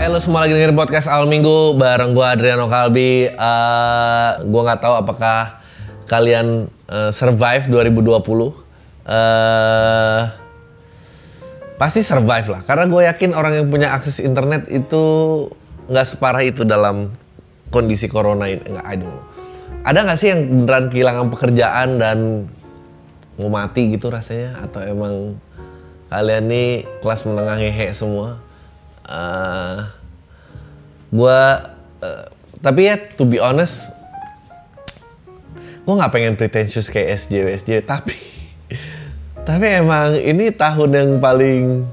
Halo semua lagi dengerin podcast Al Minggu bareng gue Adriano Kalbi. Uh, gue nggak tahu apakah kalian uh, survive 2020. Uh, pasti survive lah, karena gue yakin orang yang punya akses internet itu nggak separah itu dalam kondisi corona ini. Nggak, I don't know. Ada nggak sih yang beneran kehilangan pekerjaan dan mau mati gitu rasanya? Atau emang kalian nih kelas menengah hehe semua? Uh, gua uh, tapi ya to be honest gue nggak pengen pretentious kayak SJW SJW tapi tapi emang ini tahun yang paling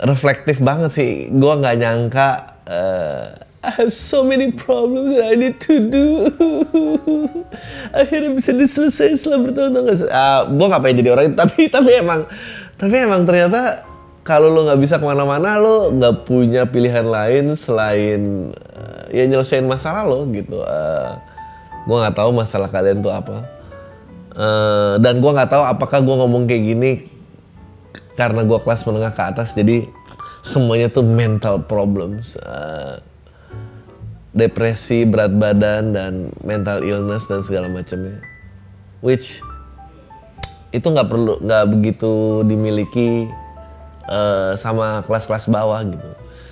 reflektif banget sih. Gue nggak nyangka uh, I have so many problems that I need to do. Akhirnya bisa diselesaikan setelah bertahun-tahun. Uh, gue nggak pengen jadi orang itu tapi tapi emang tapi emang ternyata kalau lo nggak bisa ke mana-mana lo nggak punya pilihan lain selain uh, ya nyelesain masalah lo gitu. Uh, gue nggak tahu masalah kalian tuh apa. Uh, dan gue nggak tahu apakah gue ngomong kayak gini karena gue kelas menengah ke atas jadi semuanya tuh mental problems. Uh, depresi berat badan dan mental illness dan segala macamnya. Which itu nggak perlu nggak begitu dimiliki uh, sama kelas-kelas bawah gitu.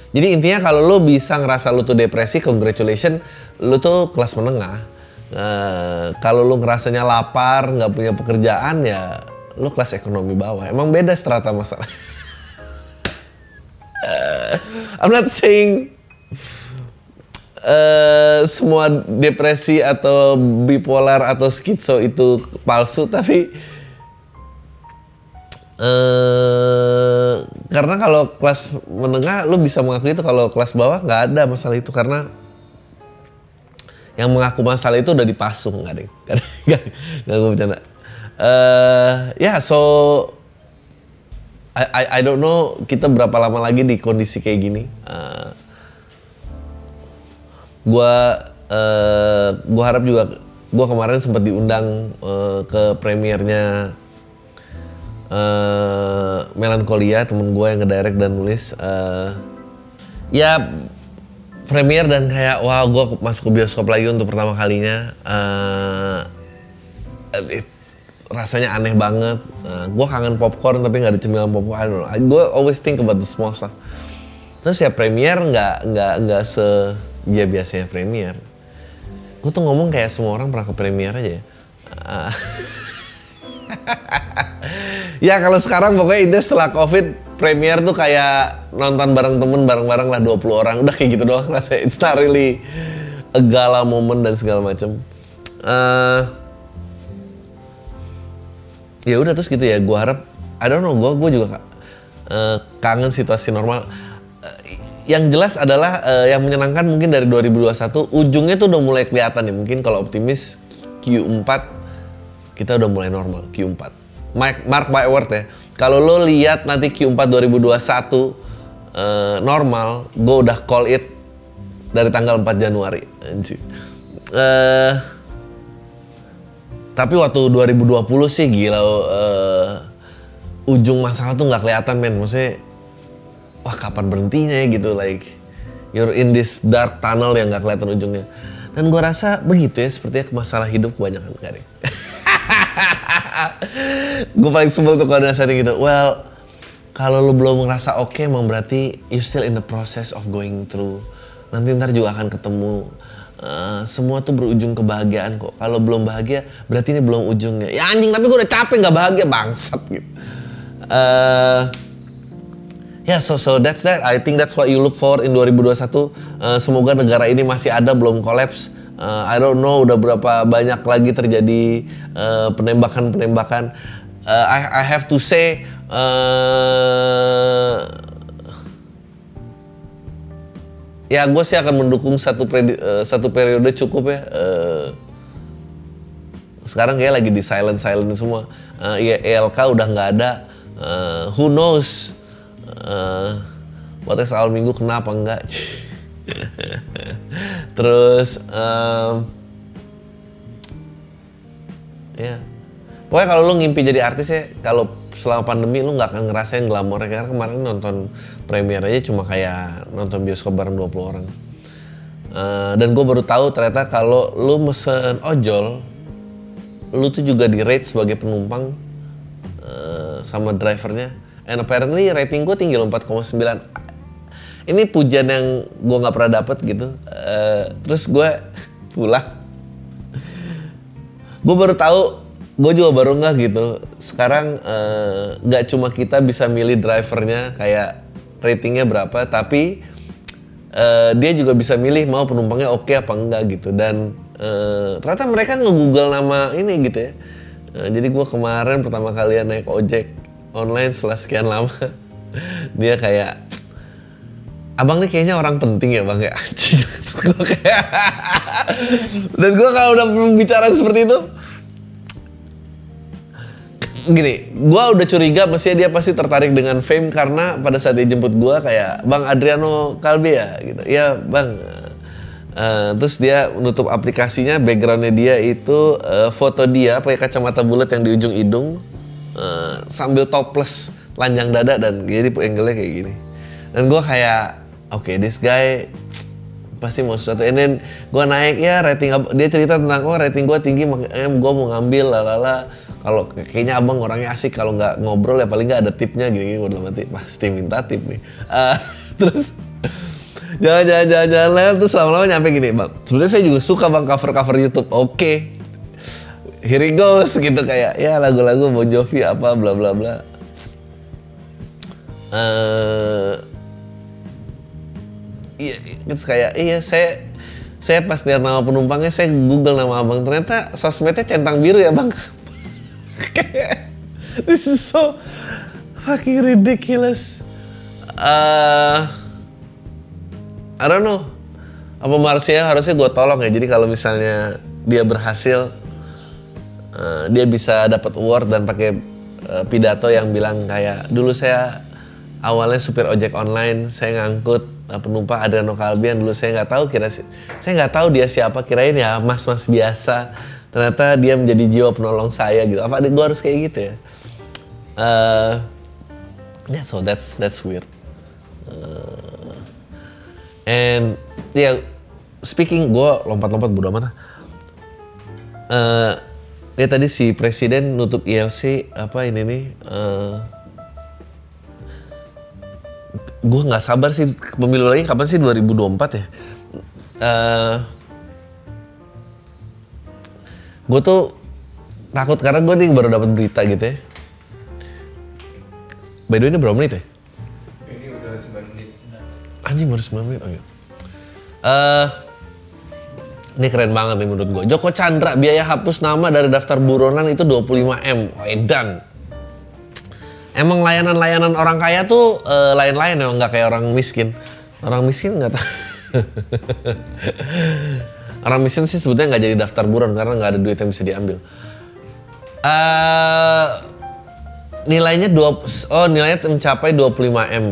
Jadi intinya kalau lo bisa ngerasa lo tuh depresi, congratulation, lo tuh kelas menengah. Uh, kalau lo ngerasanya lapar, nggak punya pekerjaan ya lo kelas ekonomi bawah. Emang beda strata masalah. uh, I'm not saying uh, semua depresi atau bipolar atau skitso itu palsu, tapi eh karena kalau kelas menengah lu bisa mengakui itu kalau kelas bawah nggak ada masalah itu karena yang mengaku masalah itu udah dipasung nggak deh nggak nggak gue bercanda. Uh, ya yeah, so I, I I don't know kita berapa lama lagi di kondisi kayak gini. Uh, gua uh, gua harap juga gua kemarin sempat diundang uh, ke premiernya uh, melankolia temen gue yang ngedirect dan nulis uh, ya premier dan kayak wah gue masuk ke bioskop lagi untuk pertama kalinya. Uh, it, rasanya aneh banget. Uh, gue kangen popcorn tapi nggak ada cemilan popcorn. Gue always think about the small stuff. Terus ya premier nggak nggak nggak se ya biasanya premier. Gue tuh ngomong kayak semua orang pernah ke premier aja uh, ya kalau sekarang pokoknya ide setelah covid premier tuh kayak nonton bareng temen bareng-bareng lah 20 orang. Udah kayak gitu doang rasanya it's not really a gala moment dan segala macem. Uh, ya udah terus gitu ya gue harap I don't know gue gue juga uh, kangen situasi normal. Uh, yang jelas adalah uh, yang menyenangkan mungkin dari 2021 ujungnya tuh udah mulai kelihatan nih. Mungkin kalau optimis Q4 kita udah mulai normal Q4 mark, mark my word ya. Kalau lo lihat nanti Q4 2021 uh, normal gue udah call it dari tanggal 4 Januari. Uh, tapi waktu 2020 sih gila uh, ujung masalah tuh nggak kelihatan men. Maksudnya wah kapan berhentinya ya gitu like you're in this dark tunnel yang nggak kelihatan ujungnya. Dan gue rasa begitu ya sepertinya masalah hidup kebanyakan kadang gue paling sebel tuh kalau ada setting gitu well kalau lu belum ngerasa oke okay, emang berarti you still in the process of going through nanti ntar juga akan ketemu uh, semua tuh berujung kebahagiaan kok kalau belum bahagia berarti ini belum ujungnya ya anjing tapi gue udah capek nggak bahagia bangsat gitu uh, Ya, yeah, so so that's that. I think that's what you look for in 2021. Uh, semoga negara ini masih ada belum kolaps. Uh, I don't know udah berapa banyak lagi terjadi penembakan-penembakan. Uh, I I have to say uh, ya gue sih akan mendukung satu uh, satu periode cukup ya. Uh, sekarang kayak lagi di silent silent semua. Uh, ya ELK udah nggak ada. Uh, who knows? Uh, podcast awal minggu kenapa enggak? Terus um, ya. Pokoknya kalau lu ngimpi jadi artis ya, kalau selama pandemi lu nggak akan ngerasain glamornya karena kemarin nonton premier aja cuma kayak nonton bioskop bareng 20 orang. Uh, dan gue baru tahu ternyata kalau lu mesen ojol, lu tuh juga di rate sebagai penumpang uh, sama drivernya. And apparently rating gue tinggi loh 4,9. Ini pujian yang gue nggak pernah dapet gitu. Uh, terus gue pulang. gue baru tahu gue juga baru nggak gitu sekarang nggak uh, cuma kita bisa milih drivernya kayak ratingnya berapa tapi uh, dia juga bisa milih mau penumpangnya oke okay apa enggak gitu dan uh, ternyata mereka nge-google nama ini gitu ya jadi gue kemarin pertama kali naik ojek online setelah sekian lama dia kayak abang nih kayaknya orang penting ya bang ya gue kayak dan gue kalau udah bicara seperti itu gini, gue udah curiga mestinya dia pasti tertarik dengan fame karena pada saat dia jemput gue kayak Bang Adriano Kalbi ya gitu. Iya bang. Uh, terus dia menutup aplikasinya, backgroundnya dia itu uh, foto dia pakai kacamata bulat yang di ujung hidung uh, sambil topless lanjang dada dan jadi angle-nya kayak gini. Dan gue kayak, oke okay, this guy pasti mau sesuatu. And then gue naik ya rating dia cerita tentang oh rating gue tinggi makanya gue mau ngambil lalala kalau kayaknya abang orangnya asik kalau nggak ngobrol ya paling nggak ada tipnya gini gini udah mati pasti minta tip nih uh, terus jalan-jalan jalan-jalan terus lama-lama nyampe gini bang sebenarnya saya juga suka bang cover cover YouTube oke okay. here it goes gitu kayak ya lagu-lagu Bon Jovi apa bla bla bla uh, iya terus kayak iya saya saya pas lihat nama penumpangnya saya google nama abang ternyata sosmednya centang biru ya bang this is so fucking ridiculous. Uh, I don't know. Apa Marcia harusnya gue tolong ya. Jadi kalau misalnya dia berhasil, uh, dia bisa dapat award dan pakai uh, pidato yang bilang kayak dulu saya awalnya supir ojek online, saya ngangkut penumpang Adriano Kalbian dulu saya nggak tahu kira saya nggak tahu dia siapa kirain ya mas-mas biasa. Ternyata dia menjadi jiwa penolong saya gitu. Apa gue harus kayak gitu ya? Uh, yeah so that's that's weird. Uh, and ya yeah, speaking gue lompat-lompat bodo amat uh, ya tadi si presiden nutup ILC apa ini nih uh, gue nggak sabar sih pemilu lagi kapan sih 2024 ya uh, gue tuh takut karena gue nih baru dapat berita gitu ya. By the way ini berapa menit ya? Ini udah 9 menit. Anjing baru 9 menit, oke. Okay. Uh, ini keren banget nih menurut gue. Joko Chandra biaya hapus nama dari daftar buronan itu 25M. Oh, edan. Emang layanan-layanan orang kaya tuh uh, lain-lain ya, nggak kayak orang miskin. Orang miskin nggak tahu. Orang miskin sih sebetulnya nggak jadi daftar buron karena nggak ada duit yang bisa diambil. Uh, nilainya dua, oh nilainya mencapai 25 m.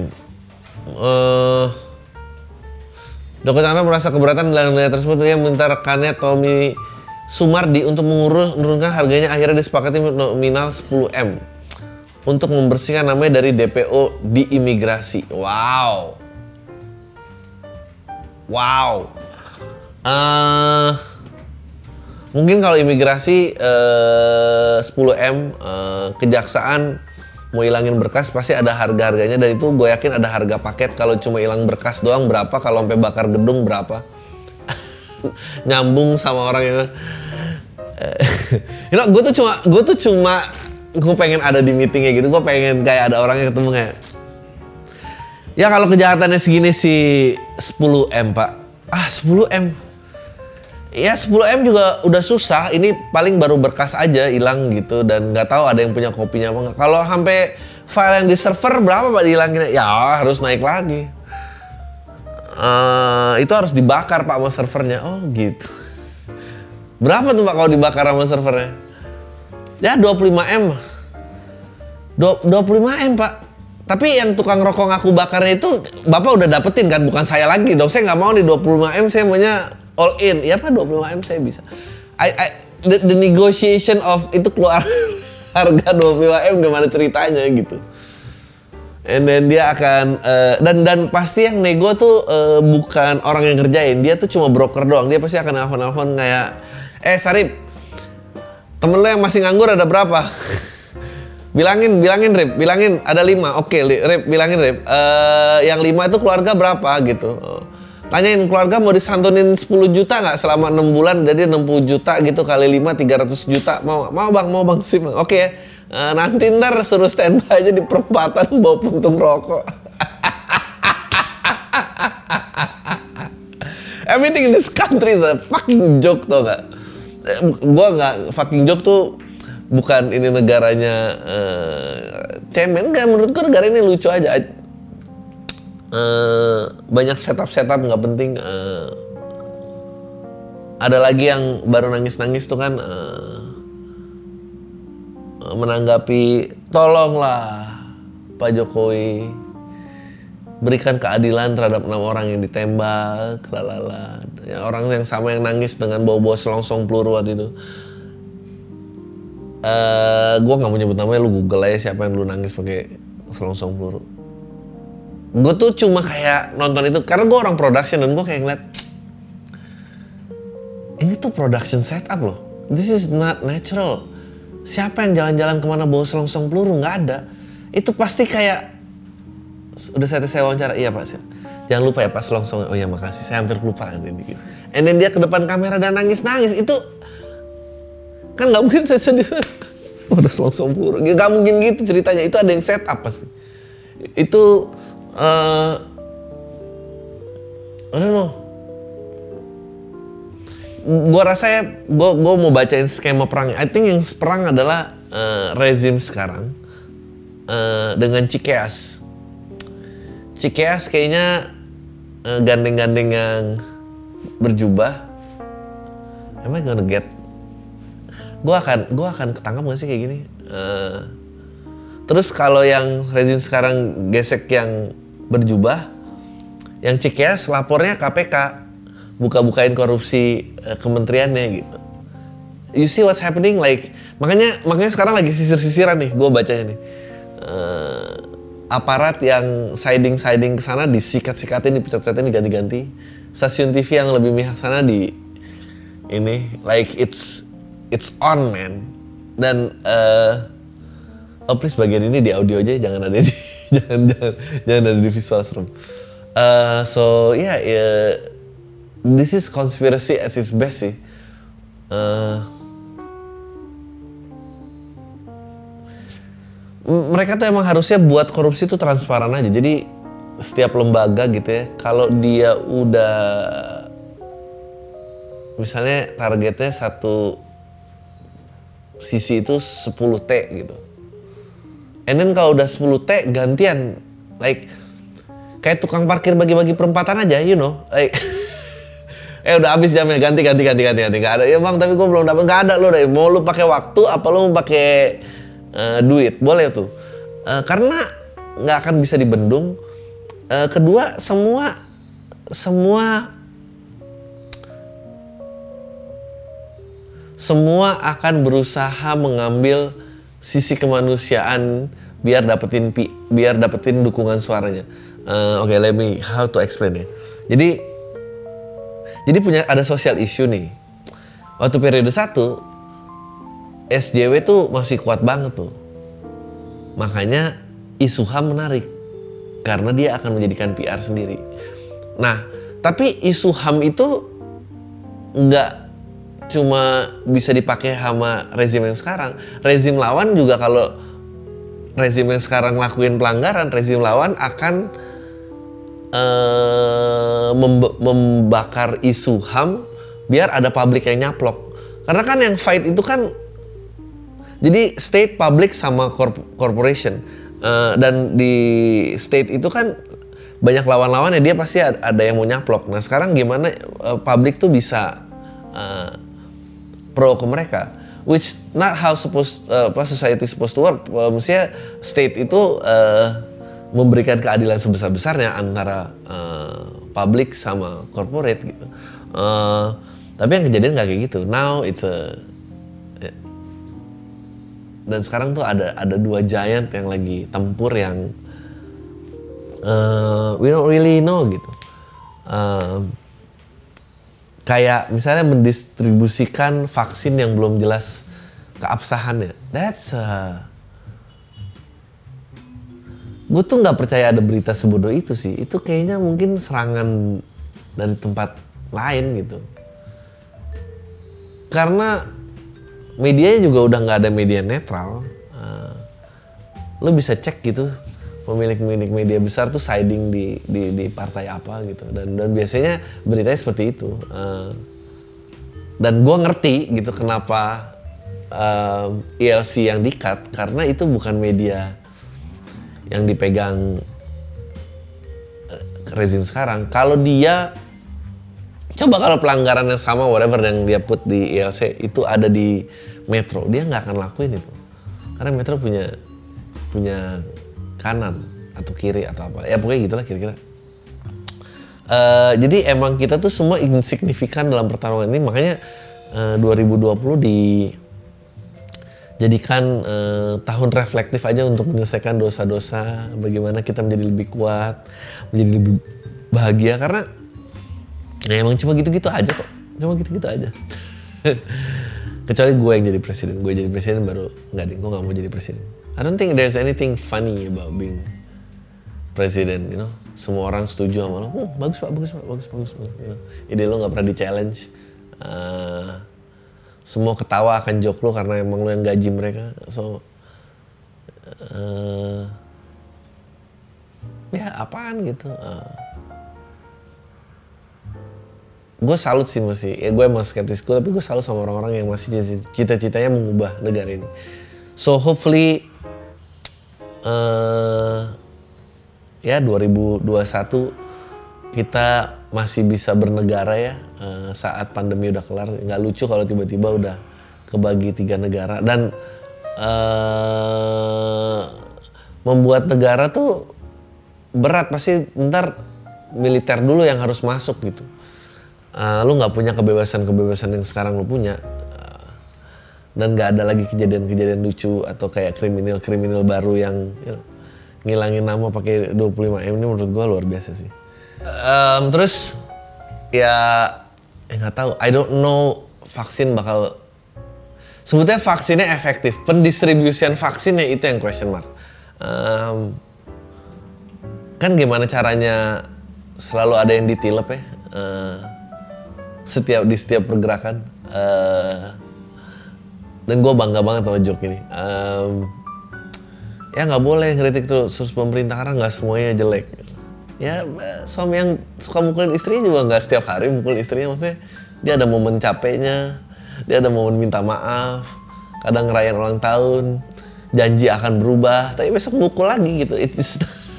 Uh, Doko Chandra merasa keberatan dengan nilai tersebut dia meminta rekannya Tommy Sumardi untuk mengurus menurunkan harganya akhirnya disepakati nominal 10 m untuk membersihkan namanya dari DPO di imigrasi. Wow. Wow. Uh, mungkin kalau imigrasi uh, 10M uh, kejaksaan mau hilangin berkas pasti ada harga-harganya dan itu gue yakin ada harga paket kalau cuma hilang berkas doang berapa kalau sampai bakar gedung berapa nyambung sama orang yang you know, gue tuh cuma gue tuh cuma gue pengen ada di meetingnya gitu. Gue pengen kayak ada orangnya ketemu kayak ya kalau kejahatannya segini sih 10 m pak. Ah 10 m? Ya 10 m juga udah susah. Ini paling baru berkas aja hilang gitu dan nggak tahu ada yang punya kopinya apa nggak. Kalau sampai file yang di server berapa pak dihilangin? Ya harus naik lagi. Uh, itu harus dibakar pak sama servernya. Oh gitu. Berapa tuh pak kalau dibakar sama servernya ya 25 m. 25 m pak. Tapi yang tukang rokok ngaku bakarnya itu bapak udah dapetin kan? Bukan saya lagi dong. Saya nggak mau nih 25 m saya maunya all in. Ya apa 25 m saya bisa. I, I, the, the negotiation of itu keluar harga 25 m gimana ceritanya gitu. And then dia akan eh, dan dan pasti yang nego tuh eh, bukan orang yang kerjain dia tuh cuma broker doang. Dia pasti akan nelfon nelfon kayak eh Sarip temen lo yang masih nganggur ada berapa? Bilangin bilangin Rip. Bilangin ada lima. Oke Rip bilangin Rip. Eh, yang lima itu keluarga berapa gitu. Tanyain keluarga mau disantunin 10 juta nggak selama enam bulan? Jadi 60 juta gitu kali 5 300 juta. Mau mau bang? Mau bang? Sip Bang. oke. Ya nanti ntar suruh standby aja di perempatan bawa puntung rokok. Everything in this country is a fucking joke tau gak? Gua nggak fucking joke tuh bukan ini negaranya eh, cemen kan menurut gua negara ini lucu aja. Eh, banyak setup setup nggak penting. eh, ada lagi yang baru nangis nangis tuh kan eh, menanggapi tolonglah Pak Jokowi berikan keadilan terhadap enam orang yang ditembak, lalala. Ya, orang yang sama yang nangis dengan bawa-bawa selongsong peluru waktu itu. Eh, gue nggak mau nyebut namanya, lu google aja siapa yang lu nangis pakai selongsong peluru. Gue tuh cuma kayak nonton itu karena gue orang production dan gue kayak ngeliat ini tuh production setup loh. This is not natural. Siapa yang jalan-jalan ke mana bawa selongsong peluru nggak ada. Itu pasti kayak udah saya saya wawancara. Iya pak. Siap. jangan lupa ya pas longsong. Oh ya makasih. Saya hampir lupa. Ini gitu. and then dia ke depan kamera dan nangis nangis itu kan nggak mungkin saya sendiri. Udah selongsong peluru nggak mungkin gitu ceritanya. Itu ada yang set up pasti. Itu eh I don't know. Gua rasa ya gua gua mau bacain skema perangnya I think yang perang adalah eh, rezim sekarang eh, dengan Cikeas Cikeas kayaknya eh, gandeng-gandeng yang berjubah. Am I gonna get? Gue akan, gua akan ketangkap gak sih kayak gini? Eh, terus kalau yang rezim sekarang gesek yang berjubah, yang Cikeas lapornya KPK, buka-bukain korupsi eh, kementeriannya gitu. You see what's happening? Like makanya makanya sekarang lagi sisir-sisiran nih, gue bacanya nih. Eh, aparat yang siding-siding ke sana disikat-sikatin, dipecet-pecetin, diganti-ganti. Stasiun TV yang lebih mihak sana di ini like it's it's on man. Dan eh oh please bagian ini di audio aja jangan ada di jangan jangan jangan ada di visual serem. Eh, so yeah, yeah, this is conspiracy at its best sih. Eh, mereka tuh emang harusnya buat korupsi tuh transparan aja. Jadi setiap lembaga gitu ya, kalau dia udah misalnya targetnya satu sisi itu 10 T gitu. And then kalau udah 10 T gantian like kayak tukang parkir bagi-bagi perempatan aja, you know. Like eh udah habis jamnya ganti ganti ganti ganti ganti nggak ada ya bang tapi gue belum dapat nggak ada lo deh mau lu pakai waktu apa lu mau pakai eh, duit boleh tuh Eh, karena nggak akan bisa dibendung Eh, kedua semua semua semua akan berusaha mengambil sisi kemanusiaan biar dapetin pi, biar dapetin dukungan suaranya. Eh, Oke, let me how to explain ya. Jadi jadi punya ada sosial issue nih. Waktu periode satu SJW tuh masih kuat banget tuh. Makanya isu HAM menarik karena dia akan menjadikan PR sendiri. Nah, tapi isu HAM itu nggak cuma bisa dipakai sama rezim yang sekarang. Rezim lawan juga kalau rezim yang sekarang lakuin pelanggaran, rezim lawan akan eh, memb- membakar isu HAM biar ada publik yang nyaplok. Karena kan yang fight itu kan jadi state, public sama corp- corporation Eh, dan di state itu kan banyak lawan-lawannya dia pasti ad- ada yang mau nyaplok. Nah sekarang gimana eh, publik tuh bisa eh, pro ke mereka? Which not how supposed apa society supposed to work. Eh, Mestinya state itu eh, memberikan keadilan sebesar-besarnya antara eh, publik sama corporate gitu. Eh, tapi yang kejadian nggak kayak gitu. Now it's a dan sekarang tuh ada ada dua giant yang lagi tempur yang uh, we don't really know gitu. Um, kayak misalnya mendistribusikan vaksin yang belum jelas keabsahannya. That's a... Gue tuh nggak percaya ada berita sebodoh itu sih. Itu kayaknya mungkin serangan dari tempat lain gitu. Karena medianya juga udah nggak ada media netral. Uh, lo bisa cek gitu pemilik-pemilik media besar tuh siding di di, di partai apa gitu. Dan dan biasanya beritanya seperti itu. Uh, dan gue ngerti gitu kenapa uh, eh, ELC yang dikat karena itu bukan media yang dipegang rezim sekarang. Kalau dia coba kalau pelanggaran yang sama whatever yang dia put di ELC itu ada di Metro dia nggak akan lakuin itu. Karena Metro punya punya kanan atau kiri atau apa. Ya pokoknya gitulah kira-kira. Uh, jadi emang kita tuh semua insignifikan dalam pertarungan ini. Makanya uh, 2020 di jadikan tahun reflektif aja untuk menyelesaikan dosa-dosa bagaimana kita menjadi lebih kuat menjadi lebih bahagia. Karena ya emang cuma gitu-gitu aja kok cuma gitu-gitu aja kecuali gue yang jadi presiden gue jadi presiden baru nggak deh gue nggak mau jadi presiden I don't think there's anything funny about being presiden, you know. Semua orang setuju sama lo. Oh, bagus pak, bagus pak, bagus, bagus, bagus. You know. Ide lo nggak pernah di challenge. Uh, semua ketawa akan joke lo karena emang lo yang gaji mereka. So, uh, ya apaan gitu. Uh, gue salut sih masih ya gue emang skeptis gue tapi gue salut sama orang-orang yang masih cita-citanya mengubah negara ini. So hopefully uh, ya 2021 kita masih bisa bernegara ya uh, saat pandemi udah kelar. Nggak lucu kalau tiba-tiba udah kebagi tiga negara. Dan uh, membuat negara tuh berat. Pasti ntar militer dulu yang harus masuk gitu uh, lu nggak punya kebebasan-kebebasan yang sekarang lu punya dan nggak ada lagi kejadian-kejadian lucu atau kayak kriminal-kriminal baru yang you know, ngilangin nama pakai 25 m ini menurut gue luar biasa sih. Um, terus ya nggak tahu, I don't know vaksin bakal sebetulnya vaksinnya efektif, pendistribusian vaksinnya itu yang question mark. Um, kan gimana caranya selalu ada yang ditilep ya uh, setiap di setiap pergerakan. Uh, dan gue bangga banget sama joke ini. Um, ya nggak boleh ngeritik terus, terus pemerintah karena nggak semuanya jelek. Ya suami yang suka mukulin istrinya juga nggak setiap hari mukul istrinya maksudnya dia ada momen capeknya dia ada momen minta maaf kadang ngerayain ulang tahun janji akan berubah tapi besok mukul lagi gitu. Itu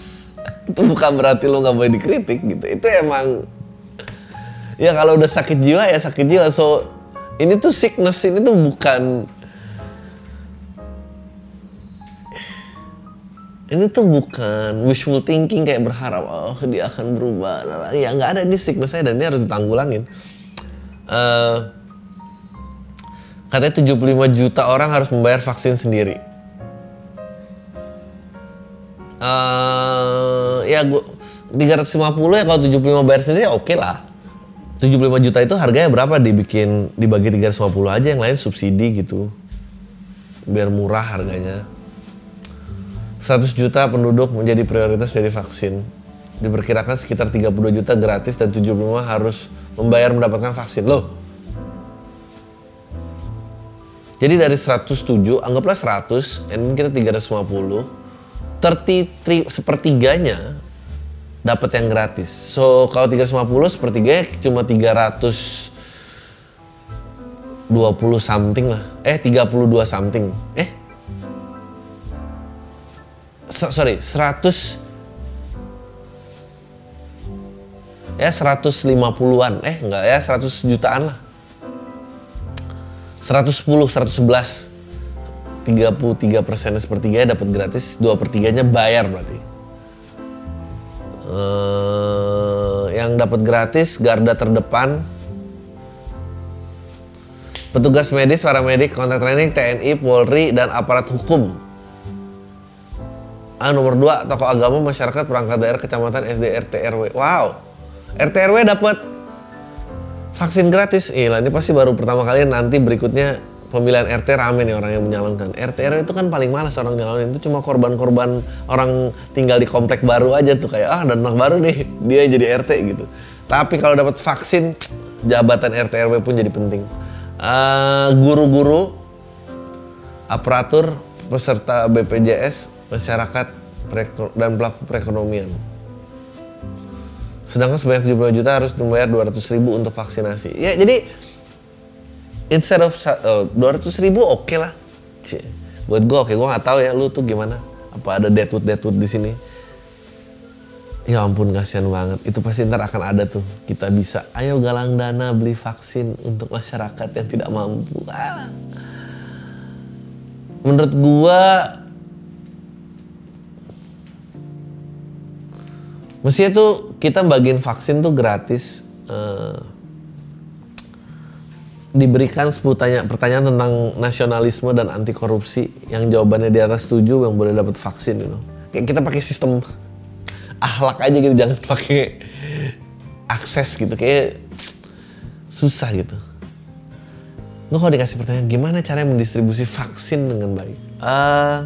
itu bukan berarti lo nggak boleh dikritik gitu. Itu emang ya kalau udah sakit jiwa ya sakit jiwa. So ini tuh sickness ini tuh bukan ini tuh bukan wishful thinking kayak berharap oh dia akan berubah. Ya nggak ada ini sickness saya dan ini harus ditanggulangin. Uh, katanya 75 juta orang harus membayar vaksin sendiri. Uh, ya gua 350 ya kalau 75 bayar sendiri ya oke okay lah 75 juta itu harganya berapa dibikin dibagi 350 aja yang lain subsidi gitu biar murah harganya 100 juta penduduk menjadi prioritas dari vaksin. Diperkirakan sekitar 32 juta gratis dan 75 harus membayar mendapatkan vaksin. Loh. Jadi dari 107, anggaplah 100, and kita 350, 33 sepertiganya dapat yang gratis. So kalau 350 sepertiganya cuma 300 20 something lah. Eh 32 something. Eh sorry 100 ya 150-an eh enggak ya 100 jutaan lah 110 111 33 persen sepertiga dapat gratis dua pertiganya bayar berarti uh, yang dapat gratis garda terdepan petugas medis, paramedik, kontak training, TNI, Polri, dan aparat hukum. Ah, nomor dua, tokoh agama, masyarakat, perangkat daerah, kecamatan, SD, RT, RW. Wow, RT, RW dapat vaksin gratis. Iya, ini pasti baru pertama kali nanti berikutnya pemilihan RT rame nih orang yang menyalonkan. RT RW itu kan paling malas orang nyalonin itu cuma korban-korban orang tinggal di komplek baru aja tuh kayak ah dan anak baru nih dia jadi RT gitu. Tapi kalau dapat vaksin jabatan RT RW pun jadi penting. Eh, guru-guru, aparatur, peserta BPJS, masyarakat dan pelaku perekonomian. Sedangkan sebanyak 75 juta harus membayar 200 ribu untuk vaksinasi. Ya jadi instead of sa- oh, 200 ribu oke lah. Cie. Buat gue oke, gue nggak tahu ya lu tuh gimana. Apa ada deadwood deadwood di sini? Ya ampun kasihan banget. Itu pasti ntar akan ada tuh. Kita bisa, ayo galang dana beli vaksin untuk masyarakat yang tidak mampu. Ah. Menurut gua Mestinya tuh kita bagiin vaksin tuh gratis. eh, diberikan 10 tanya, pertanyaan tentang nasionalisme dan anti korupsi yang jawabannya di atas 7 yang boleh dapat vaksin gitu. Kayak kita pakai sistem ahlak aja gitu, jangan pakai akses gitu. Kayak susah gitu. Gue kalau dikasih pertanyaan gimana cara mendistribusi vaksin dengan baik? Eh,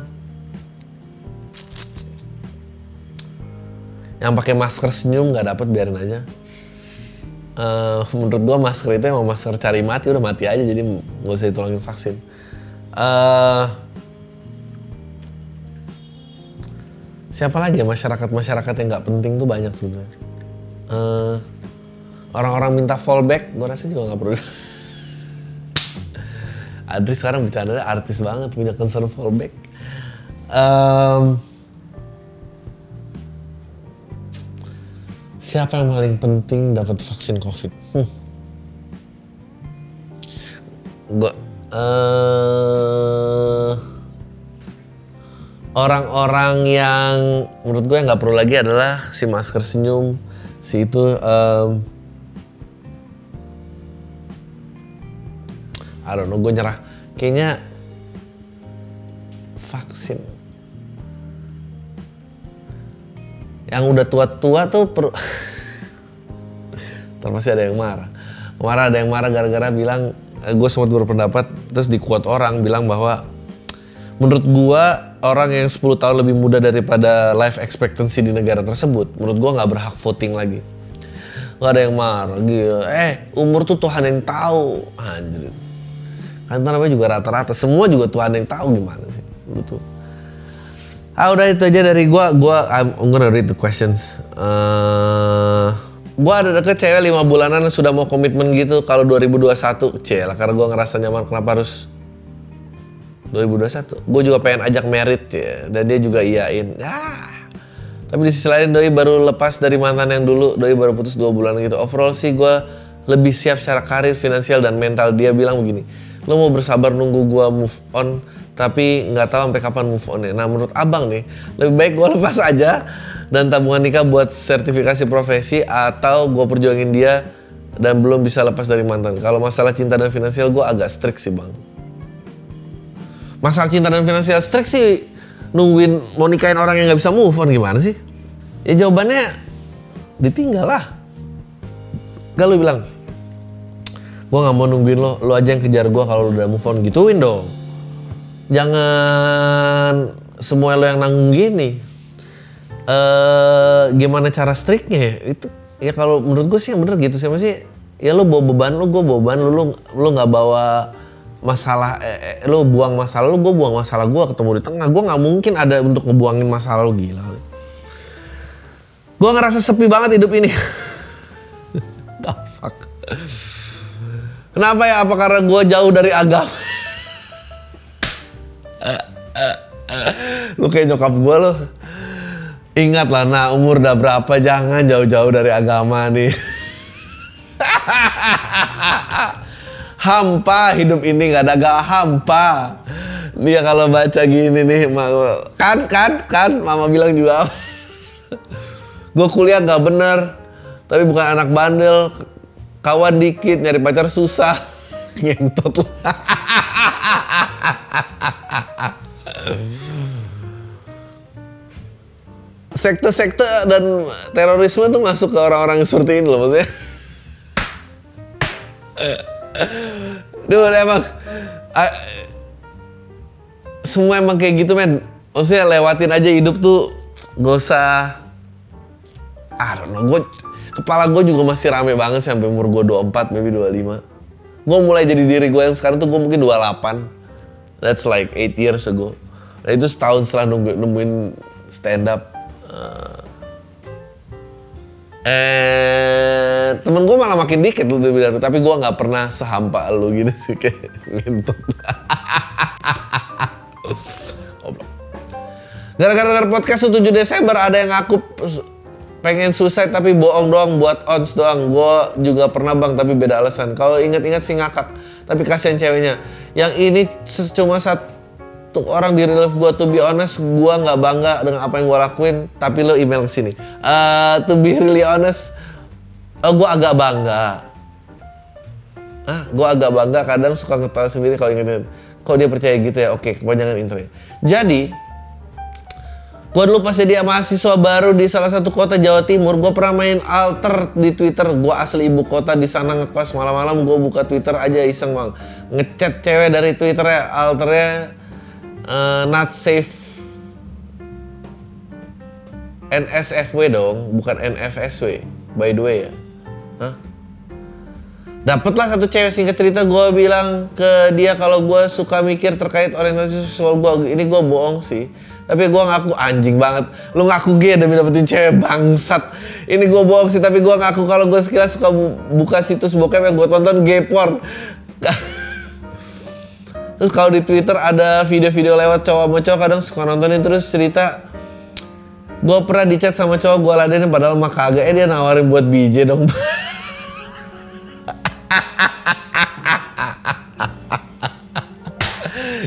yang pakai masker senyum nggak dapat biarin aja. Eh, menurut gua masker itu emang masker cari mati udah mati aja jadi nggak usah ditolongin vaksin. Eh, siapa lagi ya masyarakat masyarakat yang nggak penting tuh banyak sebenarnya. Eh, orang-orang minta fallback, gua rasa juga nggak perlu. Adri sekarang bercanda artis banget punya concern fallback. Em, Siapa yang paling penting dapat vaksin COVID? Hmm. Gua eh orang-orang yang menurut gue nggak perlu lagi adalah si masker senyum, si itu em, I don't know, gue nyerah. Kayaknya vaksin. Yang udah tua-tua tuh. Ntar pasti ada yang marah. Marah ada yang marah gara-gara bilang, gue sempat berpendapat, terus di quote orang bilang bahwa menurut gue orang yang 10 tahun lebih muda daripada life expectancy di negara tersebut, menurut gue nggak berhak voting lagi. Gak ada yang marah, gila. Eh, umur tuh Tuhan yang tahu. Anjir. Kan namanya juga rata-rata, semua juga Tuhan yang tahu gimana sih. Lu. Ah udah itu aja dari gua. Gua I'm, I'm gonna read the questions. Eh, gua ada deket cewek lima bulanan yang sudah mau komitmen gitu kalau 2021 c lah karena gua ngerasa nyaman. Kenapa harus 2021 gue juga pengen ajak merit ya dan dia juga iyain. Ya. Tapi di sisi lain doi baru lepas dari mantan yang dulu. Doi baru putus dua bulan gitu. Overall sih gue lebih siap secara karir finansial dan mental. Dia bilang begini lo mau bersabar nunggu gue move on tapi nggak tahu sampai kapan move on ya nah menurut abang nih lebih baik gue lepas aja dan tabungan nikah buat sertifikasi profesi atau gue perjuangin dia dan belum bisa lepas dari mantan kalau masalah cinta dan finansial gue agak strict sih bang masalah cinta dan finansial strict sih nungguin mau nikahin orang yang nggak bisa move on gimana sih? Ya jawabannya ditinggal lah. Gak lu bilang, gua nggak mau nungguin lo, lo aja yang kejar gua kalau udah move on gituin dong. Jangan semua lo yang nanggung gini. Eh gimana cara striknya ya? Itu ya kalau menurut gue sih yang bener gitu sih. Sih ya lo bawa beban lo, gue bawa beban lo, lo lo nggak bawa masalah eh, eh, lo buang masalah lo gue buang masalah gue ketemu di tengah. Gue nggak mungkin ada untuk ngebuangin masalah lo gila. Gue ngerasa sepi banget hidup ini. The fuck? Kenapa ya? Apa karena gue jauh dari agama lu kayak nyokap gue lo ingat lah nah umur udah berapa jangan jauh-jauh dari agama nih. Hampa hidup ini nggak ada gak hampa. Dia kalau baca gini nih ma- kan kan kan mama bilang juga. Gue kuliah nggak bener tapi bukan anak bandel. Kawan dikit nyari pacar susah. Ngentot lu. Sekte-sekte dan terorisme tuh masuk ke orang-orang seperti ini loh maksudnya. Duh emang ah, semua emang kayak gitu men. Maksudnya lewatin aja hidup tuh gak usah I don't know, gue kepala gue juga masih rame banget sampai umur gue 24, maybe 25. Gue mulai jadi diri gue yang sekarang tuh gue mungkin 28. That's like 8 years ago. Nah itu setahun setelah nunggu, nemuin stand up. Uh, eh temen gue malah makin dikit lu dari tapi gue nggak pernah sehampa lu gitu sih kayak. Goblok. Gara-gara podcast 7 Desember ada yang ngaku pengen suicide tapi bohong doang buat odds doang. Gue juga pernah bang tapi beda alasan. Kalau inget-inget sih ngakak. Tapi kasihan ceweknya. Yang ini cuma satu orang di relief gue. To be honest, gue nggak bangga dengan apa yang gue lakuin. Tapi lo email ke sini. Uh, to be really honest, uh, gue agak bangga. Ah, gue agak bangga. Kadang suka ngetawa sendiri kalau inget Kalau dia percaya gitu ya, oke, kepanjangan intro. Jadi, Gue dulu pas jadi mahasiswa baru di salah satu kota Jawa Timur, gue pernah main alter di Twitter. Gue asli ibu kota di sana ngekos malam-malam gue buka Twitter aja iseng bang. Ngechat cewek dari Twitter ya, alternya uh, not safe NSFW dong, bukan NFSW. By the way ya. Hah? Dapatlah satu cewek singkat cerita gue bilang ke dia kalau gue suka mikir terkait orientasi seksual gue. Ini gue bohong sih tapi gue ngaku anjing banget. Lu ngaku gay demi dapetin cewek bangsat. Ini gue bohong sih, tapi gue ngaku kalau gue sekilas suka buka situs bokep yang gue tonton gay porn. terus kalau di Twitter ada video-video lewat cowok sama cowok kadang suka nontonin terus cerita gue pernah dicat sama cowok gue ladenin padahal mah kagak. Eh dia nawarin buat BJ dong.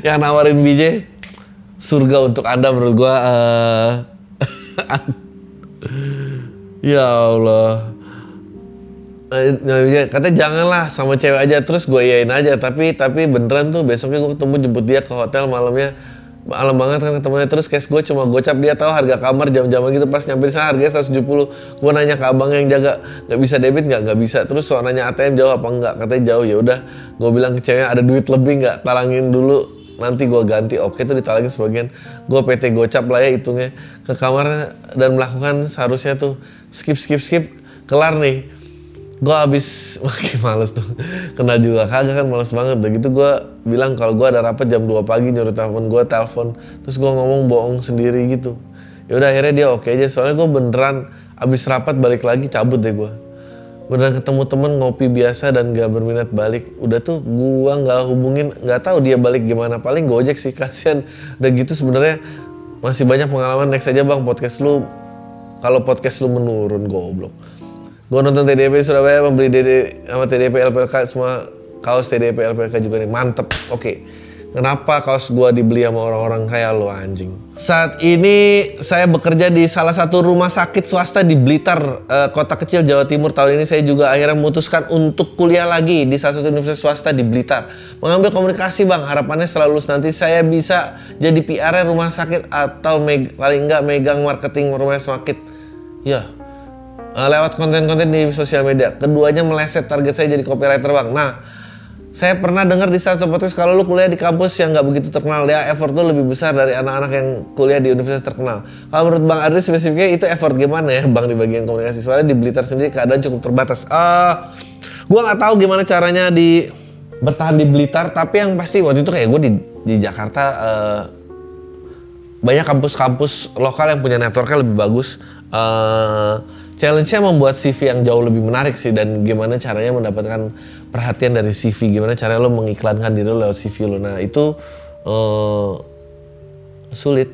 Yang nawarin BJ surga untuk anda menurut gua uh, ya Allah eh, katanya janganlah sama cewek aja terus gue yain aja. Tapi tapi beneran tuh besoknya gue ketemu jemput dia ke hotel malamnya. Malam banget kan ketemunya terus cash gue cuma gocap. Dia tahu harga kamar jam-jaman gitu pas nyampe sana harganya 170 gue nanya ke abang yang jaga nggak bisa debit nggak? Nggak bisa. Terus soal nanya ATM jauh apa enggak katanya jauh. Ya udah gue bilang ke ceweknya ada duit lebih nggak? Talangin dulu. Nanti gue ganti. Oke itu ditalangin sebagian. Gue PT gocap lah ya hitungnya. Ke kamar dan melakukan seharusnya tuh. Skip skip skip. Kelar nih gue habis makin males tuh. Kenal juga kagak kan males banget. Udah gitu gue bilang kalau gue ada rapat jam 2 pagi nyuruh telepon gue telepon. Terus gue ngomong bohong sendiri gitu. Ya udah akhirnya dia oke aja. Soalnya gue beneran abis rapat balik lagi cabut deh gue beneran ketemu temen ngopi biasa dan gak berminat balik. Udah tuh gua nggak hubungin nggak tahu dia balik gimana. Paling gojek sih kasihan. Udah gitu sebenarnya masih banyak pengalaman. Next aja bang podcast lu kalau podcast lu menurun goblok gua nonton TDP Surabaya membeli DD sama TDP LPLK semua kaos TDP LPLK juga nih mantep oke okay. Kenapa kaos gua dibeli sama orang-orang kayak lo anjing? Saat ini saya bekerja di salah satu rumah sakit swasta di Blitar, uh, kota kecil Jawa Timur. Tahun ini saya juga akhirnya memutuskan untuk kuliah lagi di salah satu universitas swasta di Blitar. Mengambil komunikasi bang, harapannya setelah lulus nanti saya bisa jadi PR rumah sakit atau meg paling enggak megang marketing rumah sakit. Ya, uh, lewat konten-konten di sosial media. Keduanya meleset target saya jadi copywriter bang. Nah, saya pernah dengar di satu podcast kalau lu kuliah di kampus yang nggak begitu terkenal ya effort lu lebih besar dari anak-anak yang kuliah di universitas terkenal. Kalau menurut Bang Adri spesifiknya itu effort gimana ya Bang di bagian komunikasi soalnya di Blitar sendiri keadaan cukup terbatas. Uh, gua nggak tahu gimana caranya di bertahan di Blitar tapi yang pasti waktu itu kayak gue di di Jakarta uh, banyak kampus-kampus lokal yang punya networknya lebih bagus. Uh, challenge-nya membuat CV yang jauh lebih menarik sih dan gimana caranya mendapatkan perhatian dari CV gimana cara lo mengiklankan diri lo lewat CV lo? Nah itu uh, sulit.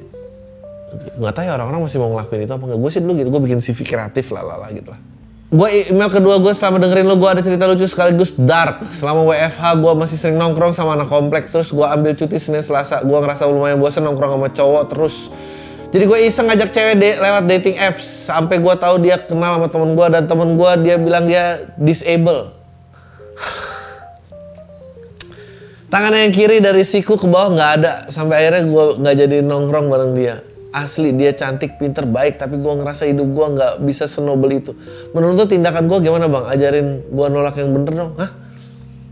Nggak tahu ya orang-orang masih mau ngelakuin itu apa enggak gue sih dulu gitu gue bikin CV kreatif lah lah, lah gitu lah. Gue email kedua gue selama dengerin lo gue ada cerita lucu sekaligus dark. Selama WFH gue masih sering nongkrong sama anak kompleks. Terus gue ambil cuti Senin Selasa. Gue ngerasa lumayan bosan nongkrong sama cowok terus jadi gue iseng ngajak cewek de lewat dating apps sampai gue tahu dia kenal sama temen gue dan temen gue dia bilang dia disable Tangan yang kiri dari siku ke bawah nggak ada sampai akhirnya gue nggak jadi nongkrong bareng dia. Asli dia cantik, pinter, baik, tapi gue ngerasa hidup gue nggak bisa senobel itu. Menurut tuh tindakan gue gimana bang? Ajarin gue nolak yang bener dong, hah?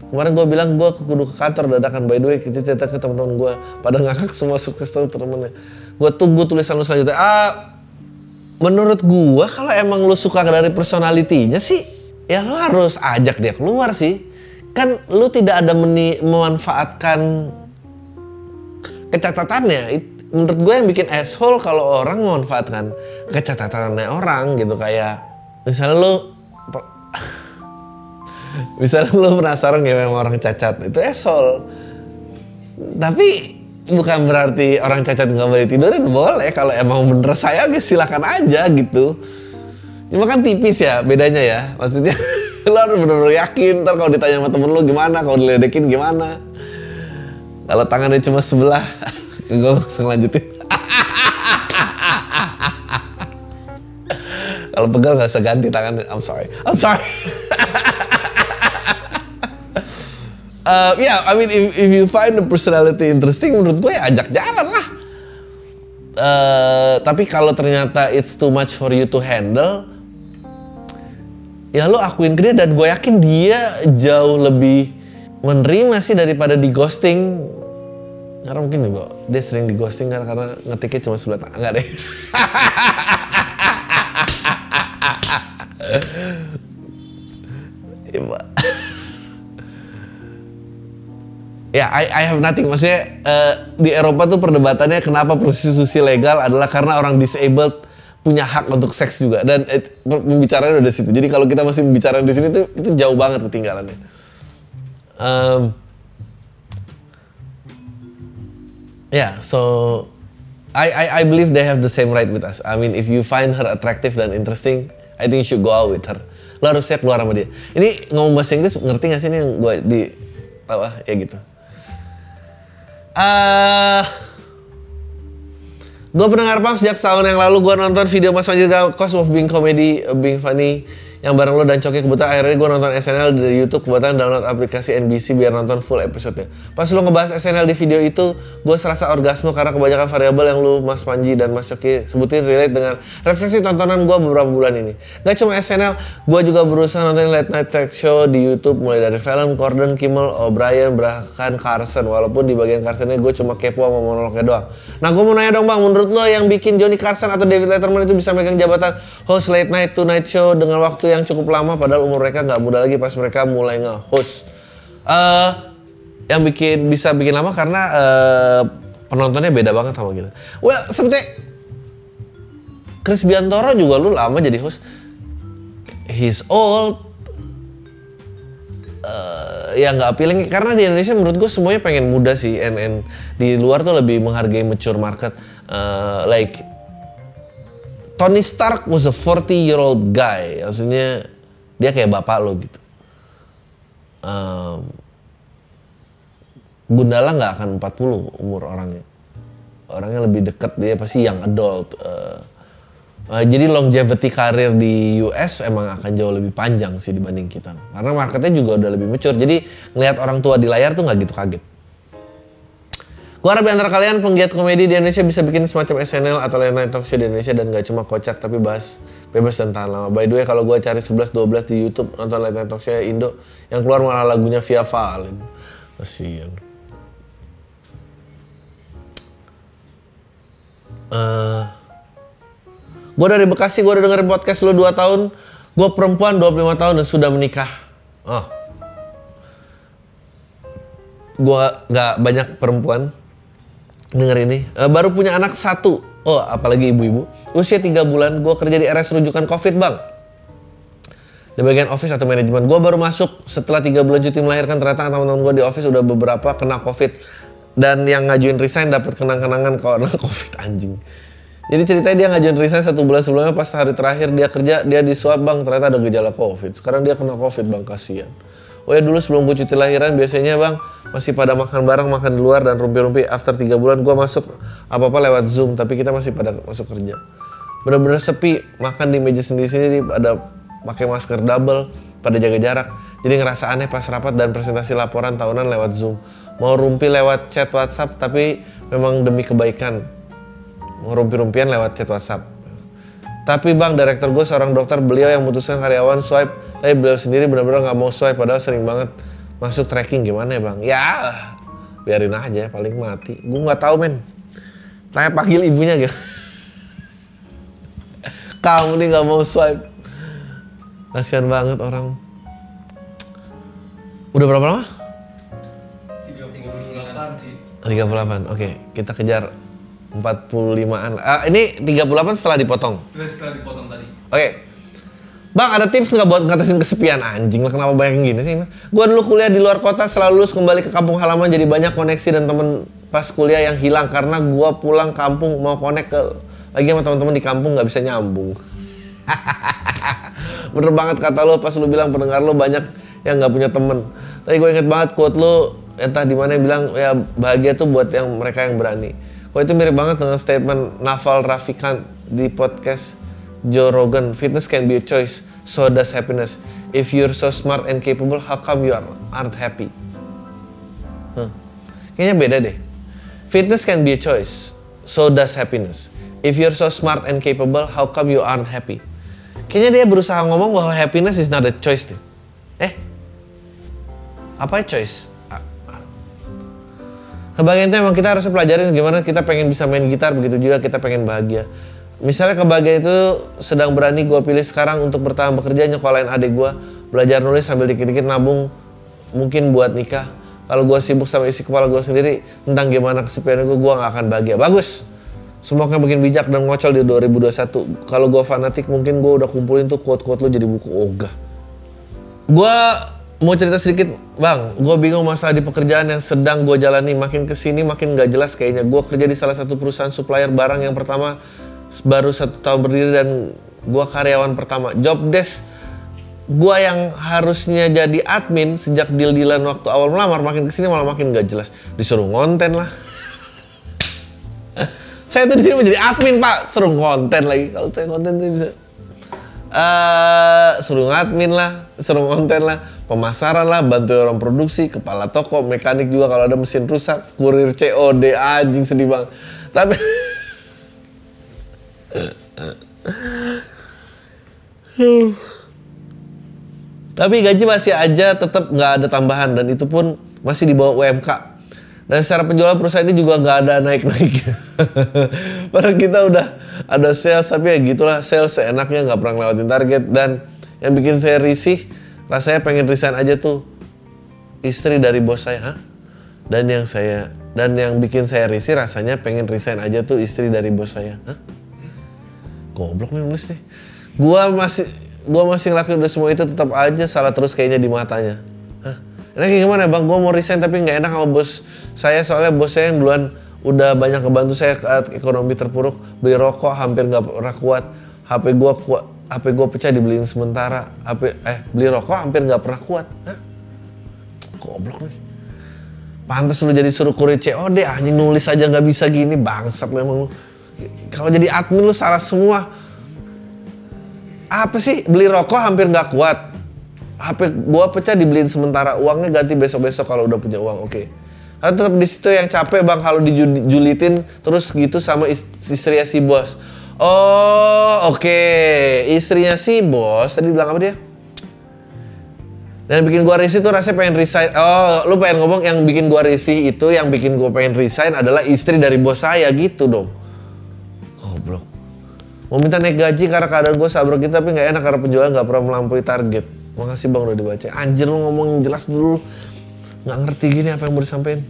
Kemarin gue bilang gue kudu ke kantor dadakan by the way kita cerita ke teman-teman gue pada ngakak semua sukses tuh temennya. Gue tunggu tulisan lu selanjutnya. Ah, menurut gue kalau emang lu suka dari personalitinya sih, ya lu harus ajak dia keluar sih. Kan lu tidak ada meni- memanfaatkan kecatatannya. Menurut gue yang bikin asshole kalau orang memanfaatkan kecatatannya orang gitu kayak misalnya lu misalnya lu penasaran ya memang orang cacat itu asshole tapi bukan berarti orang cacat nggak boleh tidurin boleh. Kalau emang bener saya silakan aja gitu. Cuma kan tipis ya bedanya ya. Maksudnya lo harus bener-bener yakin. Ntar kalau ditanya sama temen lu gimana? Kalau diledekin gimana? Kalau tangannya cuma sebelah gue langsung lanjutin. Kalau pegal nggak usah ganti tangan I'm sorry I'm sorry Uh, yeah, I mean if, if you find the personality interesting, menurut gue ya ajak jalan lah. Uh, tapi kalau ternyata it's too much for you to handle, ya lo akuin ke dia dan gue yakin dia jauh lebih menerima sih daripada di ghosting. Karena mungkin gue dia sering di ghosting karena, karena ngetiknya cuma sebelah tangan enggak deh. Ya. Ya, I, I have nothing. Maksudnya eh, di Eropa tuh perdebatannya kenapa prostitusi legal adalah karena orang disabled punya hak untuk seks juga dan eh, pembicaraan udah situ. Jadi kalau kita masih bicara di sini tuh itu jauh banget ketinggalannya. Um, yeah, so I, I I believe they have the same right with us. I mean, if you find her attractive dan interesting, I think you should go out with her. Lo harus siap keluar sama dia. Ini ngomong bahasa Inggris ngerti gak sih ini yang gue di tahu ah ya gitu. Ah, gue pendengar pam sejak setahun yang lalu. Gue nonton video Mas Manjir Cost of Being Comedy, uh, Being Funny yang bareng lo dan Coki kebetulan akhirnya gue nonton SNL dari YouTube kebetulan download aplikasi NBC biar nonton full episode-nya. Pas lo ngebahas SNL di video itu, gue serasa orgasme karena kebanyakan variabel yang lu Mas Panji dan Mas Coki sebutin relate dengan referensi tontonan gue beberapa bulan ini. Gak cuma SNL, gue juga berusaha nonton late night talk show di YouTube mulai dari Fallon, Gordon, Kimmel, O'Brien, bahkan Carson. Walaupun di bagian Carsonnya gue cuma kepo sama monolognya doang. Nah gue mau nanya dong bang, menurut lo yang bikin Johnny Carson atau David Letterman itu bisa megang jabatan host late night tonight show dengan waktu yang cukup lama padahal umur mereka nggak muda lagi pas mereka mulai nge-host. Eh, yang bikin bisa bikin lama karena eh, penontonnya beda banget sama kita. Well, seperti Chris Biantoro juga lu lama jadi host. He's old. Eh, ya nggak appealing karena di Indonesia menurut gue semuanya pengen muda sih and, and di luar tuh lebih menghargai mature market Eh, like Tony Stark was a 40 year old guy. Maksudnya dia kayak bapak lo gitu. Um, Gundala nggak akan 40 umur orangnya. Orangnya lebih deket dia pasti yang adult Eh, eh, jadi longevity karir di US emang akan jauh lebih panjang sih dibanding kita. Karena marketnya juga udah lebih mature. Jadi ngelihat orang tua di layar tuh nggak gitu kaget Gua harap antara kalian penggiat komedi di Indonesia bisa bikin semacam SNL atau late night talk show di Indonesia dan gak cuma kocak tapi bahas bebas dan tahan lama. By the way kalau gua cari 11-12 di YouTube nonton late night talk show Indo yang keluar malah lagunya Via Valen. Kasian. Eh, gue dari Bekasi, gue udah dengerin podcast lu 2 tahun. Gue perempuan 25 tahun dan sudah menikah. Oh. Gue gak banyak perempuan denger ini. Eh, baru punya anak satu. Oh, apalagi ibu-ibu. Usia 3 bulan, gue kerja di RS rujukan COVID bang. Di bagian office atau manajemen. Gue baru masuk setelah 3 bulan cuti melahirkan. Ternyata teman-teman gue di office udah beberapa kena COVID. Dan yang ngajuin resign dapat kenang-kenangan karena COVID anjing. Jadi ceritanya dia ngajuin resign satu bulan sebelumnya pas hari terakhir dia kerja dia di swab bang ternyata ada gejala covid. Sekarang dia kena covid bang kasihan. Oh ya dulu sebelum gue cuti lahiran biasanya bang masih pada makan bareng makan di luar dan rumpi-rumpi. After tiga bulan gue masuk apa apa lewat zoom tapi kita masih pada masuk kerja. Bener-bener sepi makan di meja sendiri-sendiri ada pakai masker double pada jaga jarak. Jadi ngerasa aneh pas rapat dan presentasi laporan tahunan lewat zoom. mau rumpi lewat chat WhatsApp tapi memang demi kebaikan mau rumpi-rumpian lewat chat WhatsApp tapi bang direktur gue seorang dokter beliau yang memutuskan karyawan swipe tapi beliau sendiri benar-benar nggak mau swipe padahal sering banget masuk tracking. Gimana ya bang? Ya biarin aja paling mati. Gue nggak tahu men. Tanya panggil ibunya gitu. Kamu nih nggak mau swipe. Kasihan banget orang. Udah berapa lama? 38 sih 38 oke. Kita kejar 45an ah, ini 38 setelah dipotong? Setelah dipotong tadi. Oke. Bang, ada tips nggak buat ngatasin kesepian anjing lah kenapa banyak gini sih? Gua dulu kuliah di luar kota selalu lulus kembali ke kampung halaman jadi banyak koneksi dan temen pas kuliah yang hilang karena gua pulang kampung mau konek ke lagi sama teman-teman di kampung nggak bisa nyambung. Bener banget kata lo pas lu bilang pendengar lo banyak yang nggak punya temen. Tadi gue inget banget quote lo entah di mana bilang ya bahagia tuh buat yang mereka yang berani. Kok itu mirip banget dengan statement Naval Rafikant di podcast Joe Rogan, fitness can be a choice, so does happiness. If you're so smart and capable, how come you are- aren't happy? Huh. Kayaknya beda deh. Fitness can be a choice, so does happiness. If you're so smart and capable, how come you aren't happy? Kayaknya dia berusaha ngomong bahwa happiness is not a choice deh. Eh, apa choice? Kebahagiaan itu emang kita harus pelajarin gimana kita pengen bisa main gitar, begitu juga kita pengen bahagia. Misalnya kebahagiaan itu sedang berani gue pilih sekarang untuk bertahan bekerja nyekolahin adik gue, belajar nulis sambil dikit-dikit nabung, mungkin buat nikah. Kalau gue sibuk sama isi kepala gue sendiri tentang gimana kesepian gue, gue gak akan bahagia. Bagus. Semoga bikin bijak dan ngocol di 2021. Kalau gue fanatik mungkin gue udah kumpulin tuh quote-quote lo jadi buku ogah. Gue mau cerita sedikit, bang. Gue bingung masalah di pekerjaan yang sedang gue jalani. Makin ke sini makin gak jelas kayaknya. Gue kerja di salah satu perusahaan supplier barang yang pertama baru satu tahun berdiri dan gue karyawan pertama. Job desk gue yang harusnya jadi admin sejak deal-dealan waktu awal melamar makin ke sini malah makin gak jelas. Disuruh ngonten lah. saya tuh di sini mau jadi admin pak, suruh konten lagi. Kalau saya konten tuh bisa eh suruh ngadmin lah, suruh konten lah, pemasaran lah, bantu orang produksi, kepala toko, mekanik juga kalau ada mesin rusak, kurir COD, anjing sedih banget. Tapi Tapi gaji masih aja tetap nggak ada tambahan dan itu pun masih di bawah UMK. Dan secara penjualan perusahaan ini juga nggak ada naik-naik. Padahal kita udah ada sales tapi ya gitulah sales seenaknya nggak pernah ngelewatin target dan yang bikin saya risih rasanya pengen resign aja tuh istri dari bos saya. Hah? Dan yang saya dan yang bikin saya risih rasanya pengen resign aja tuh istri dari bos saya. Hah? Goblok nih nulis nih. Gua masih gua masih ngelakuin udah semua itu tetap aja salah terus kayaknya di matanya. Hah? Enaknya gimana bang? Gua mau resign tapi nggak enak sama bos saya soalnya bos saya yang duluan udah banyak ngebantu saya saat ekonomi terpuruk beli rokok hampir nggak pernah kuat HP gua kuat HP gua pecah dibeliin sementara HP eh beli rokok hampir nggak pernah kuat Hah? goblok nih pantas lu jadi suruh kurir COD anjing nulis aja nggak bisa gini bangsat lu emang lu kalau jadi admin lu salah semua. Apa sih? Beli rokok hampir nggak kuat. HP gua pecah dibeliin sementara uangnya ganti besok-besok kalau udah punya uang oke. Tapi tetap di situ yang capek bang kalau dijulitin terus gitu sama is- istrinya si bos. Oh oke. Istrinya si bos tadi bilang apa dia? Dan bikin gua risih tuh rasanya pengen resign. Oh lu pengen ngomong yang bikin gua risih itu yang bikin gua pengen resign adalah istri dari bos saya gitu dong mau minta naik gaji karena keadaan gue sabar gitu tapi nggak enak karena penjualan nggak pernah melampaui target makasih bang udah dibaca anjir lu ngomong yang jelas dulu nggak ngerti gini apa yang mau disampaikan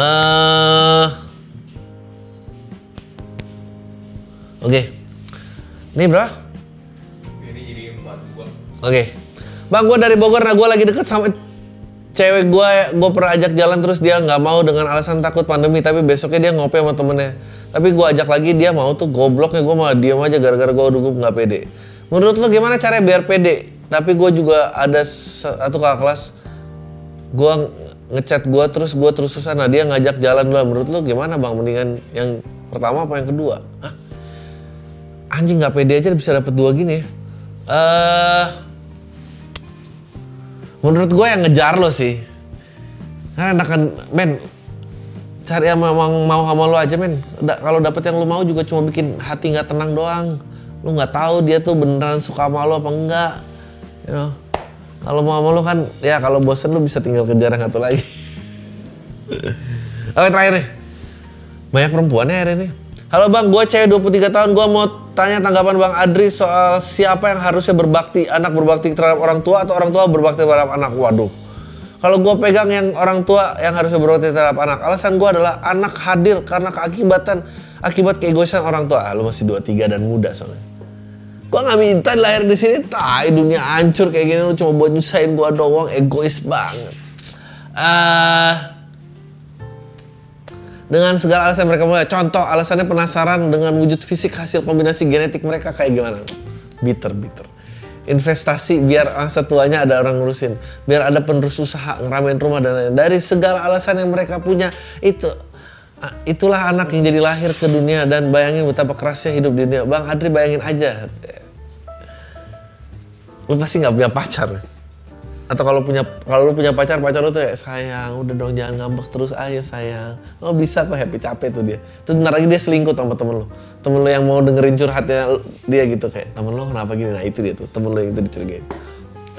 eh oke ini bro Ini jadi 42 Oke. Bang, gue dari Bogor, nah gue lagi deket sama cewek gue. Gue pernah ajak jalan terus dia nggak mau dengan alasan takut pandemi. Tapi besoknya dia ngopi sama temennya. Tapi gue ajak lagi dia mau tuh gobloknya gue malah diem aja gara-gara gue udah nggak pede. Menurut lo gimana caranya biar pede? Tapi gue juga ada satu kakak kelas. Gue ngechat gue terus gue terus susah. Nah dia ngajak jalan dulu. Menurut lo gimana bang? Mendingan yang pertama apa yang kedua? Hah? Anjing nggak pede aja bisa dapet dua gini ya. Eh, menurut gue yang ngejar lo sih Karena enakan, men, cari yang memang mau sama lu aja men. Da- kalau dapet yang lu mau juga cuma bikin hati nggak tenang doang. Lu nggak tahu dia tuh beneran suka sama lu apa enggak. You know? Kalau mau sama lu kan, ya kalau bosen lu bisa tinggal kejar yang satu lagi. Oke terakhir nih. Banyak perempuannya hari ini. Halo bang, gue cewek 23 tahun, gue mau tanya tanggapan bang Adri soal siapa yang harusnya berbakti, anak berbakti terhadap orang tua atau orang tua berbakti terhadap anak. Waduh. Kalau gue pegang yang orang tua yang harusnya berbakti terhadap anak, alasan gue adalah anak hadir karena keakibatan akibat keegoisan orang tua. Ah, lu masih 23 dan muda soalnya. Gua nggak minta lahir di sini, tai dunia hancur kayak gini lu cuma buat nyusahin gua doang, egois banget. Eh dengan segala alasan mereka mulai, contoh alasannya penasaran dengan wujud fisik hasil kombinasi genetik mereka kayak gimana? Bitter, bitter. Investasi biar masa tuanya ada orang ngurusin, biar ada penerus usaha ngeramein rumah dan lain-lain. Dari segala alasan yang mereka punya itu Ah, itulah anak yang jadi lahir ke dunia dan bayangin betapa kerasnya hidup di dunia. Bang Adri bayangin aja. Lu pasti nggak punya pacar. Atau kalau punya kalau lu punya pacar, pacar lu tuh ya sayang, udah dong jangan ngambek terus ayo sayang. Oh bisa kok happy capek tuh dia. Tuh bentar lagi dia selingkuh sama temen lu. Temen lu yang mau dengerin curhatnya dia gitu kayak temen lu kenapa gini? Nah itu dia tuh temen lu yang itu dicurigain.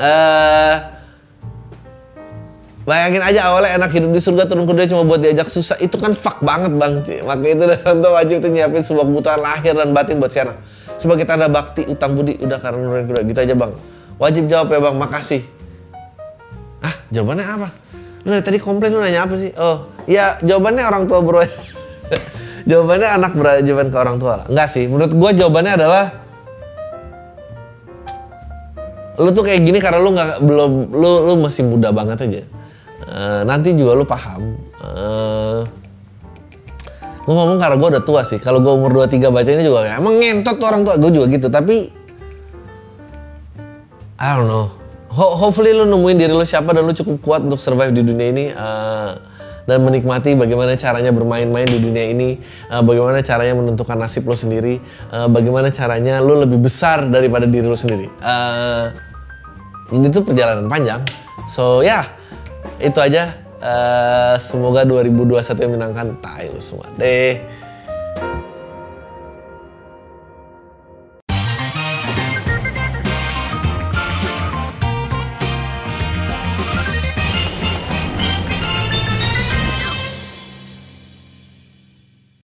Eh Bayangin aja awalnya enak hidup di surga turun ke dunia cuma buat diajak susah. Itu kan fuck banget bang. Ci. Maka itu orang tua wajib tuh nyiapin sebuah kebutuhan lahir dan batin buat si anak. Sebagai tanda bakti, utang budi, udah karena nurunin kuda. Gitu aja bang. Wajib jawab ya bang, makasih. Jawabannya apa? Lu dari tadi komplain lu nanya apa sih? Oh, ya jawabannya orang tua bro. jawabannya anak berjawaban ke orang tua. Enggak sih, menurut gua jawabannya adalah lu tuh kayak gini karena lu nggak belum lu lu masih muda banget aja. Eh, nanti juga lu paham. Uh, gue ngomong karena gue udah tua sih. Kalau gue umur 23 baca ini juga kayak, emang ngentot tuh orang tua. Gue juga gitu. Tapi I don't know. Ho- hopefully lu nemuin diri lu siapa dan lu cukup kuat untuk survive di dunia ini. eh, dan menikmati bagaimana caranya bermain-main di dunia ini, eh, bagaimana caranya menentukan nasib lo sendiri, eh, bagaimana caranya lu lebih besar daripada diri lu sendiri. Eh, ini tuh perjalanan panjang. So ya, itu aja. Eh, semoga 2021 yang menangkan. Tai semua deh.